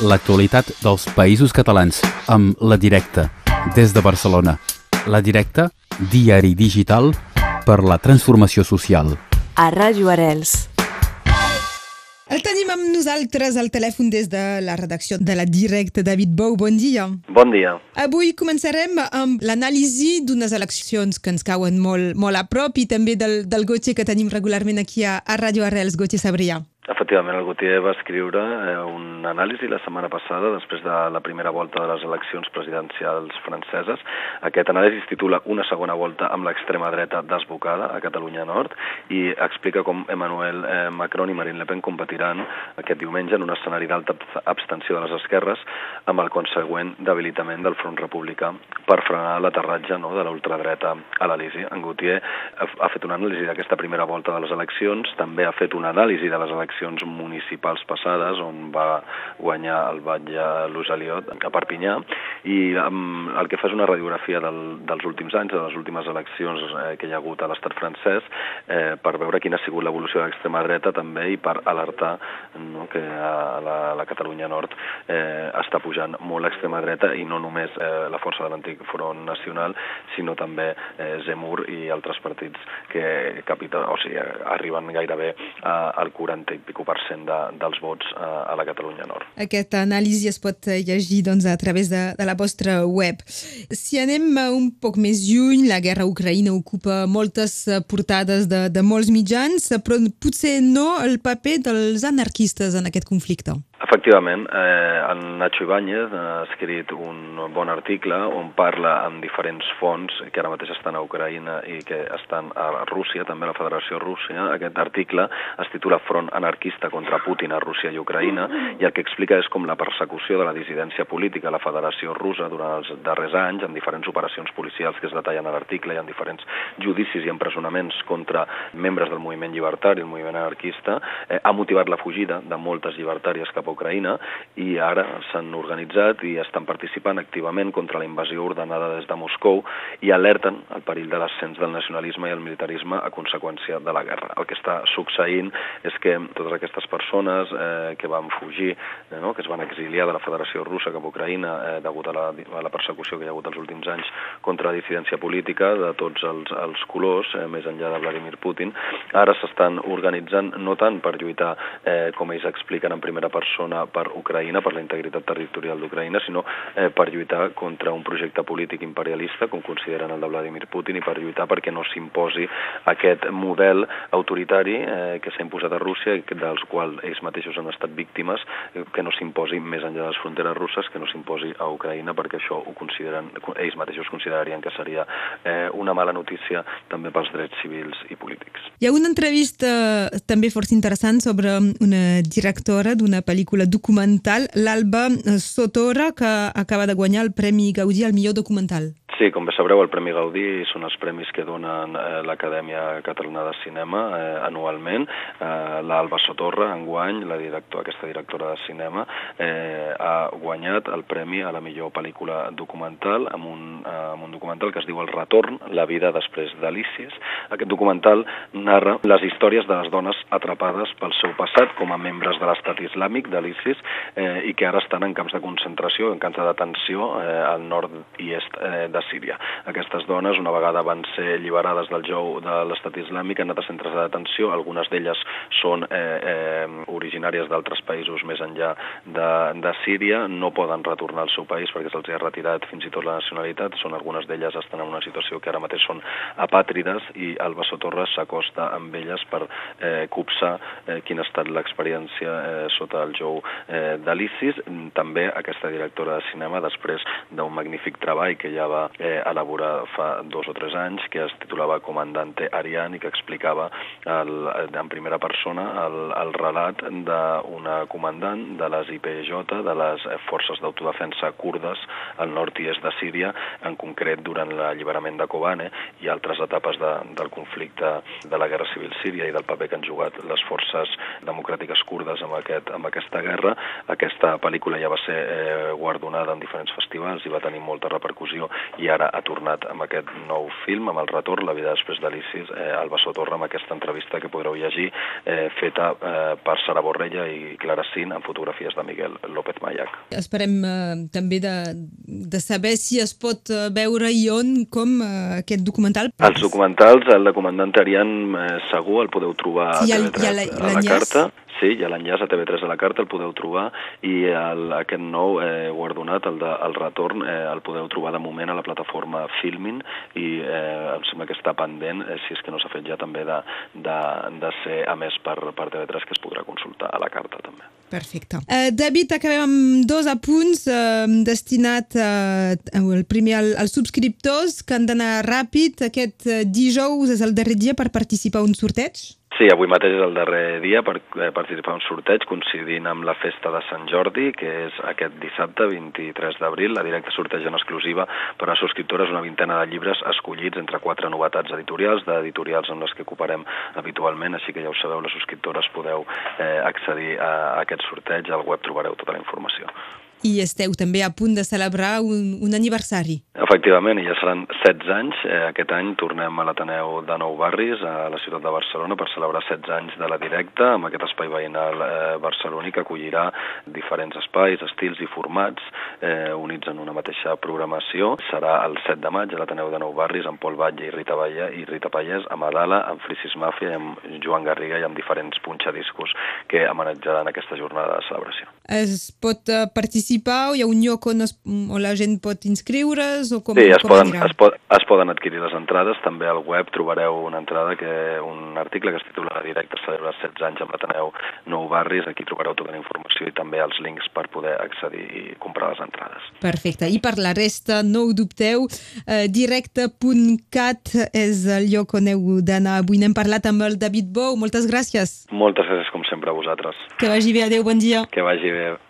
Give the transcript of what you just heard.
l'actualitat dels països catalans amb La Directa, des de Barcelona. La Directa, diari digital per la transformació social. A Ràdio Arels. El tenim amb nosaltres al telèfon des de la redacció de la Directa. David Bou, bon dia. Bon dia. Avui començarem amb l'anàlisi d'unes eleccions que ens cauen molt, molt a prop i també del, del Gotxe que tenim regularment aquí a, a Ràdio Arrels, Gotxe Sabrià. Efectivament, el Gautier va escriure eh, un anàlisi la setmana passada, després de la primera volta de les eleccions presidencials franceses. Aquest anàlisi es titula Una segona volta amb l'extrema dreta desbocada a Catalunya Nord i explica com Emmanuel eh, Macron i Marine Le Pen competiran aquest diumenge en un escenari d'alta abstenció de les esquerres amb el consegüent debilitament del front republicà per frenar l'aterratge no, de l'ultradreta a l'Elisi. En Gautier ha fet una anàlisi d'aquesta primera volta de les eleccions, també ha fet una anàlisi de les eleccions eleccions municipals passades on va guanyar el batlle Luz Aliot a Perpinyà i el que fa és una radiografia del, dels últims anys, de les últimes eleccions eh, que hi ha hagut a l'estat francès eh, per veure quina ha sigut l'evolució de l'extrema dreta també i per alertar no, que a la, a la Catalunya Nord eh, està pujant molt l'extrema dreta i no només eh, la força de l'antic Front Nacional sinó també eh, Zemmour i altres partits que capita, o sigui, arriben gairebé a, al 40 i pico per cent de, dels vots a, a la Catalunya Nord. Aquesta anàlisi es pot llegir doncs, a través de, de la vostra web. Si anem un poc més lluny, la guerra a Ucraïna ocupa moltes portades de, de molts mitjans, però potser no el paper dels anarquistes en aquest conflicte. Efectivament, eh, en Nacho Ibáñez ha escrit un bon article on parla amb diferents fons que ara mateix estan a Ucraïna i que estan a Rússia, també a la Federació Rússia. Aquest article es titula Front anarquista contra Putin a Rússia i Ucraïna i el que explica és com la persecució de la dissidència política a la Federació Russa durant els darrers anys, en diferents operacions policials que es detallen a l'article, hi ha diferents judicis i empresonaments contra membres del moviment llibertari, el moviment anarquista, eh, ha motivat la fugida de moltes llibertàries cap a Ucraïna i ara s'han organitzat i estan participant activament contra la invasió ordenada des de Moscou i alerten el perill de l'ascens del nacionalisme i el militarisme a conseqüència de la guerra. El que està succeint és que totes aquestes persones eh, que van fugir, eh, no, que es van exiliar de la Federació Russa cap a Ucraïna eh, degut a la, a la persecució que hi ha hagut els últims anys contra la dissidència política de tots els, els colors, eh, més enllà de Vladimir Putin, ara s'estan organitzant no tant per lluitar, eh, com ells expliquen en primera persona, per Ucraïna, per la integritat territorial d'Ucraïna, sinó eh, per lluitar contra un projecte polític imperialista, com consideren el de Vladimir Putin, i per lluitar perquè no s'imposi aquest model autoritari eh, que s'ha imposat a Rússia i dels quals ells mateixos han estat víctimes, eh, que no s'imposi més enllà de les fronteres russes, que no s'imposi a Ucraïna, perquè això ho consideren, ells mateixos considerarien que seria eh, una mala notícia també pels drets civils i polítics. Hi ha una entrevista també força interessant sobre una directora d'una pel·lícula documental, l'Alba Sotora, que acaba de guanyar el Premi Gaudí al millor documental. Sí, com bé sabreu, el Premi Gaudí són els premis que donen eh, l'Acadèmia Catalana de Cinema eh, anualment. Eh, L'Alba Sotorra, enguany, la director, aquesta directora de cinema, eh, ha guanyat el premi a la millor pel·lícula documental amb un, eh, amb un documental que es diu El retorn, la vida després d'Alicis. Aquest documental narra les històries de les dones atrapades pel seu passat com a membres de l'estat islàmic d'Alicis eh, i que ara estan en camps de concentració, en camps de detenció eh, al nord i est eh, de Síria. Aquestes dones, una vegada van ser alliberades del jou de l'estat islàmic, han anat a centres de detenció, algunes d'elles són eh, eh, originàries d'altres països més enllà de, de Síria, no poden retornar al seu país perquè se'ls ha retirat fins i tot la nacionalitat, són algunes d'elles estan en una situació que ara mateix són apàtrides i Alba Sotorres s'acosta amb elles per eh, copsar eh, quina ha estat l'experiència eh, sota el jou eh, d'Alicis. També aquesta directora de cinema, després d'un magnífic treball que ja va eh, elaborar fa dos o tres anys, que es titulava Comandante Ariane i que explicava el, en primera persona el, el relat d'una comandant de les IPJ, de les forces d'autodefensa kurdes al nord i est de Síria, en concret durant l'alliberament de Kobane i altres etapes de, del conflicte de la guerra civil síria i del paper que han jugat les forces democràtiques kurdes amb, aquest, amb aquesta guerra. Aquesta pel·lícula ja va ser eh, guardonada en diferents festivals i va tenir molta repercussió i ara ha tornat amb aquest nou film, amb el retorn, La vida després d'Alicis, eh, al Bessó Torre, amb aquesta entrevista que podreu llegir, eh, feta eh, per Sara Borrella i Clara Cin, amb fotografies de Miguel López Mayac. Esperem eh, també de, de saber si es pot eh, veure i on, com eh, aquest documental. Els documentals, el de Comandant Arian, eh, segur el podeu trobar Sí, a hi ha- TV3 hi ha la- a la carta. Sí, hi ha l'enllaç a TV3 a la carta, el podeu trobar, i el, aquest nou eh, guardonat, el, de, el retorn, eh, el podeu trobar de moment a la plataforma Filmin, i eh, em sembla que està pendent, eh, si és que no s'ha fet ja també, de, de, de ser emès per, per TV3, que es podrà consultar a la carta també. Perfecte. Uh, David, acabem amb dos apunts uh, destinat uh, el primer al, als subscriptors que han d'anar ràpid. Aquest uh, dijous és el darrer dia per participar a un sorteig. Sí, avui mateix és el darrer dia per eh, participar en un sorteig coincidint amb la festa de Sant Jordi, que és aquest dissabte, 23 d'abril. La directa sorteja en exclusiva per a subscriptores una vintena de llibres escollits entre quatre novetats editorials, d'editorials amb les que cooperem habitualment, així que ja ho sabeu, les subscriptores podeu eh, accedir a aquest sorteig, al web trobareu tota la informació. I esteu també a punt de celebrar un, un aniversari. Efectivament, ja seran 16 anys. Eh, aquest any tornem a l'Ateneu de Nou Barris, a la ciutat de Barcelona, per celebrar 16 anys de la directa, amb aquest espai veïnal eh, barceloní que acollirà diferents espais, estils i formats eh, units en una mateixa programació. Serà el 7 de maig a l'Ateneu de Nou Barris, amb Pol Batlle i Rita, Baia, i Rita Pallès, a Madala, amb Frisis Màfia, i amb Joan Garriga i amb diferents punxadiscos que homenatjaran aquesta jornada de celebració. Es pot uh, participar o hi ha un lloc on, es, on la gent pot inscriure's o com, Sí, es com poden, es, pot, es poden adquirir les entrades. També al web trobareu una entrada, que un article que es titula La directa celebra 16 anys amb l'Ateneu Nou Barris. Aquí trobareu tota la informació i també els links per poder accedir i comprar les entrades. Perfecte. I per la resta, no ho dubteu, eh, directe.cat és el lloc on heu d'anar. Avui n'hem parlat amb el David Bou. Moltes gràcies. Moltes gràcies, com sempre, a vosaltres. Que vagi bé. Adéu, bon dia. Que vagi bé.